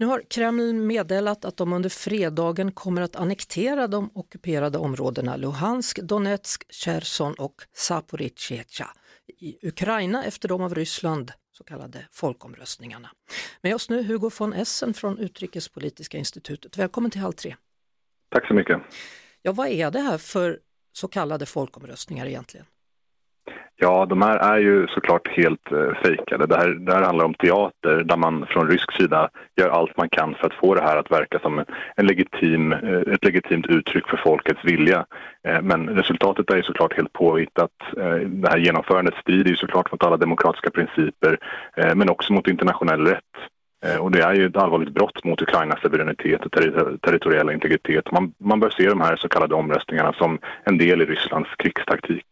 Nu har Kreml meddelat att de under fredagen kommer att annektera de ockuperade områdena Luhansk, Donetsk, Cherson och Zaporizjzja i Ukraina efter de av Ryssland så kallade folkomröstningarna. Med oss nu Hugo von Essen från Utrikespolitiska institutet. Välkommen till Halv tre. Tack så mycket. Ja, vad är det här för så kallade folkomröstningar egentligen? Ja, de här är ju såklart helt eh, fejkade. Det här, det här handlar om teater där man från rysk sida gör allt man kan för att få det här att verka som en legitim, eh, ett legitimt uttryck för folkets vilja. Eh, men resultatet är ju såklart helt påhittat. Eh, det här genomförandet strider ju såklart mot alla demokratiska principer eh, men också mot internationell rätt. Eh, Och det är ju ett allvarligt brott mot Ukrainas suveränitet och ter territoriella integritet. Man, man bör se de här så kallade omröstningarna som en del i Rysslands krigstaktik.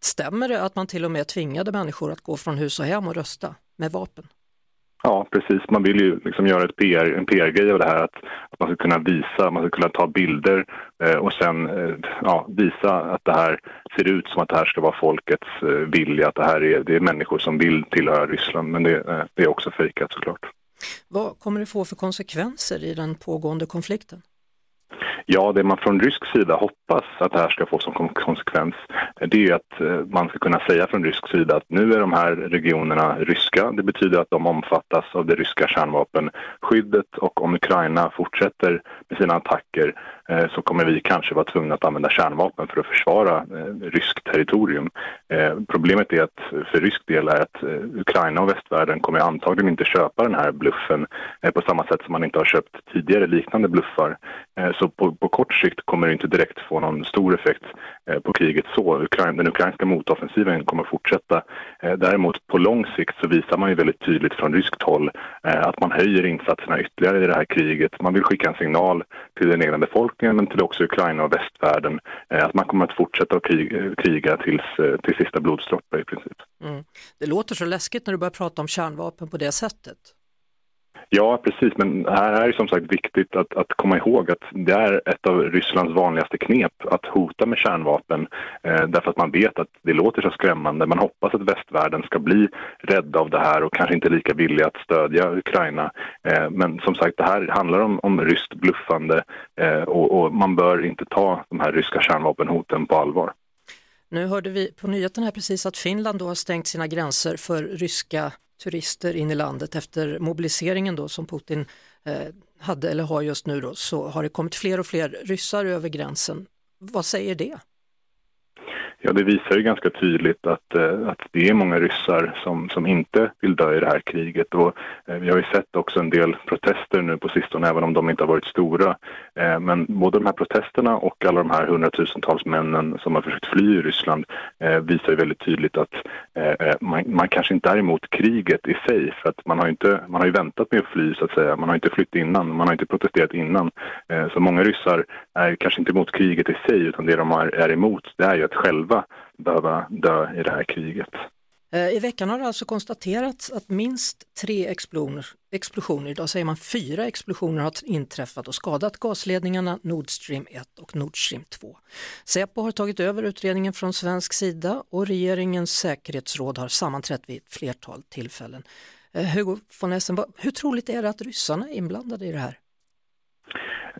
Stämmer det att man till och med tvingade människor att gå från hus och hem och rösta med vapen? Ja, precis. Man vill ju liksom göra ett PR, en PR-grej av det här. Att, att man ska kunna visa, man ska kunna ta bilder eh, och sen eh, ja, visa att det här ser ut som att det här ska vara folkets eh, vilja. Att det här är, det är människor som vill tillhöra Ryssland. Men det, eh, det är också fejkat såklart. Vad kommer det få för konsekvenser i den pågående konflikten? Ja, det man från rysk sida hoppas att det här ska få som konsekvens det är ju att eh, man ska kunna säga från rysk sida att nu är de här regionerna ryska. Det betyder att de omfattas av det ryska kärnvapenskyddet och om Ukraina fortsätter med sina attacker eh, så kommer vi kanske vara tvungna att använda kärnvapen för att försvara eh, ryskt territorium. Problemet är att för rysk del är att Ukraina och västvärlden kommer antagligen inte köpa den här bluffen på samma sätt som man inte har köpt tidigare liknande bluffar. Så på, på kort sikt kommer det inte direkt få någon stor effekt eh, på kriget så. Den ukrainska motoffensiven kommer fortsätta. Eh, däremot på lång sikt så visar man ju väldigt tydligt från ryskt håll eh, att man höjer insatserna ytterligare i det här kriget. Man vill skicka en signal till den egna befolkningen men till också Ukraina och västvärlden att man kommer att fortsätta att kriga tills, till sista blodsdroppe i princip. Mm. Det låter så läskigt när du börjar prata om kärnvapen på det sättet. Ja, precis. Men här är det som sagt viktigt att, att komma ihåg att det är ett av Rysslands vanligaste knep att hota med kärnvapen. Eh, därför att man vet att det låter så skrämmande. Man hoppas att västvärlden ska bli rädd av det här och kanske inte lika villiga att stödja Ukraina. Eh, men som sagt, det här handlar om, om ryskt bluffande eh, och, och man bör inte ta de här ryska kärnvapenhoten på allvar. Nu hörde vi på nyheten här precis att Finland då har stängt sina gränser för ryska turister in i landet efter mobiliseringen då som Putin eh, hade eller har just nu då så har det kommit fler och fler ryssar över gränsen. Vad säger det? Ja, det visar ju ganska tydligt att, eh, att det är många ryssar som, som inte vill dö i det här kriget. Och, eh, vi har ju sett också en del protester nu på sistone, även om de inte har varit stora. Eh, men både de här protesterna och alla de här hundratusentals männen som har försökt fly i Ryssland visar ju väldigt tydligt att man, man kanske inte är emot kriget i sig. För att man har, ju inte, man har ju väntat med att fly, så att säga. Man har inte flytt innan, man har inte protesterat innan. Så många ryssar är kanske inte emot kriget i sig, utan det de är, är emot det är ju att själva behöva dö i det här kriget. Eh, I veckan har det alltså konstaterats att minst tre explosioner, explosioner, idag säger man fyra explosioner har inträffat och skadat gasledningarna Nord Stream 1 och Nord Stream 2. Säpo har tagit över utredningen från svensk sida och regeringens säkerhetsråd har sammanträtt vid ett flertal tillfällen. Eh, Hugo von Essen, hur troligt är det att ryssarna är inblandade i det här?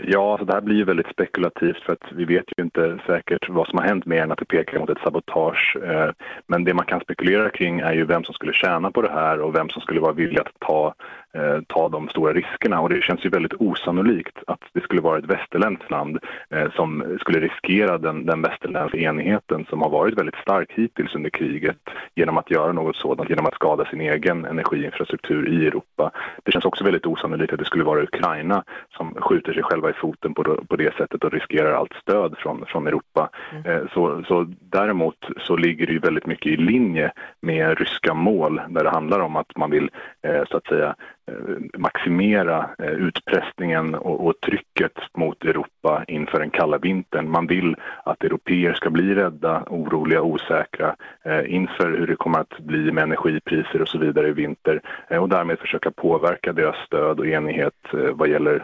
Ja, så det här blir ju väldigt spekulativt för att vi vet ju inte säkert vad som har hänt mer än att det pekar mot ett sabotage. Eh, men det man kan spekulera kring är ju vem som skulle tjäna på det här och vem som skulle vara villig att ta, eh, ta de stora riskerna. Och det känns ju väldigt osannolikt att det skulle vara ett västerländskt land eh, som skulle riskera den, den västerländska enigheten som har varit väldigt stark hittills under kriget genom att göra något sådant, genom att skada sin egen energiinfrastruktur i Europa. Det känns också väldigt osannolikt att det skulle vara Ukraina som skjuter sig själva i foten på, det- på det sättet och riskerar allt stöd från, från Europa. Eh, Så, så däremot så ligger det ju väldigt mycket i linje med ryska mål där det handlar om att man vill eh, så att säga Eh, maximera eh, utpressningen och, och trycket mot Europa inför den kalla vintern. Man vill att europeer ska bli rädda, oroliga, osäkra eh, inför hur det kommer att bli med energipriser och så vidare i vinter och därmed försöka påverka deras stöd och enighet vad gäller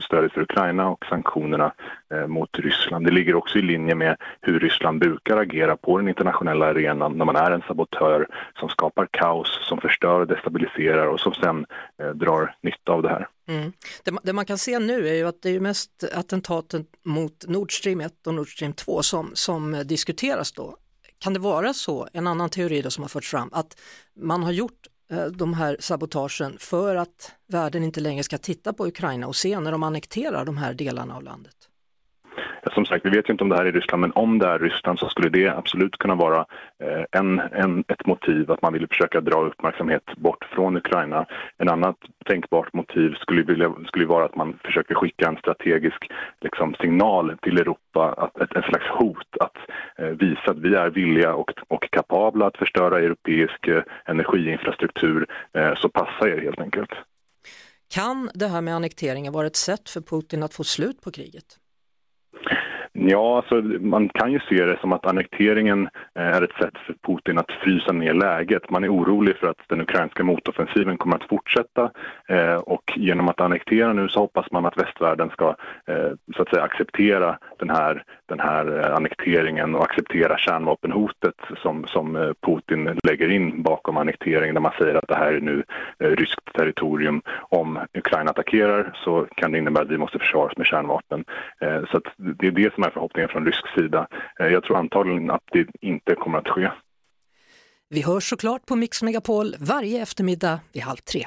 stödet för Ukraina och sanktionerna Eh, mot Ryssland. Det ligger också i linje med hur Ryssland brukar agera på den internationella arenan när man är en sabotör som skapar kaos, som förstör och destabiliserar och som sen eh, drar nytta av det här. Mm. Det, det, man kan se nu är ju att det är mest attentaten mot Nord Stream 1 och Nord Stream 2 som, som diskuteras då. Kan det vara så, en annan teori då som har förts fram, att man har gjort eh, de här sabotagen för att världen inte längre ska titta på Ukraina och se när de annekterar de här delarna av landet? Som sagt, vi vet ju inte om det här är Ryssland, men om det är Ryssland så skulle det absolut kunna vara eh, en, en, ett motiv att man vill försöka dra uppmärksamhet bort från Ukraina. En annat tänkbart motiv skulle, vilja, skulle vara att man försöker skicka en strategisk liksom, signal till Europa, att, ett, ett slags hot att eh, visa att vi är villiga och, och kapabla att förstöra europeisk eh, energiinfrastruktur, eh, så passa er helt enkelt. Kan det här med annekteringen vara ett sätt för Putin att få slut på kriget? Ja, alltså, man kan ju se det som att annekteringen eh, är ett sätt för Putin att frysa ner läget. Man är orolig för att den ukrainska motoffensiven kommer att fortsätta eh, och genom att annektera nu så hoppas man att västvärlden ska eh, så att säga acceptera den här, den här eh, annekteringen och acceptera kärnvapenhotet som, som eh, Putin lägger in bakom annekteringen där man säger att det här är nu eh, ryskt territorium. Om Ukraina attackerar så kan det innebära att vi måste försvara oss med kärnvapen. Så det är det som är förhoppningen från rysk sida. Jag tror antagligen att det inte kommer att ske. Vi hörs såklart på Mix Megapol varje eftermiddag vid halv tre.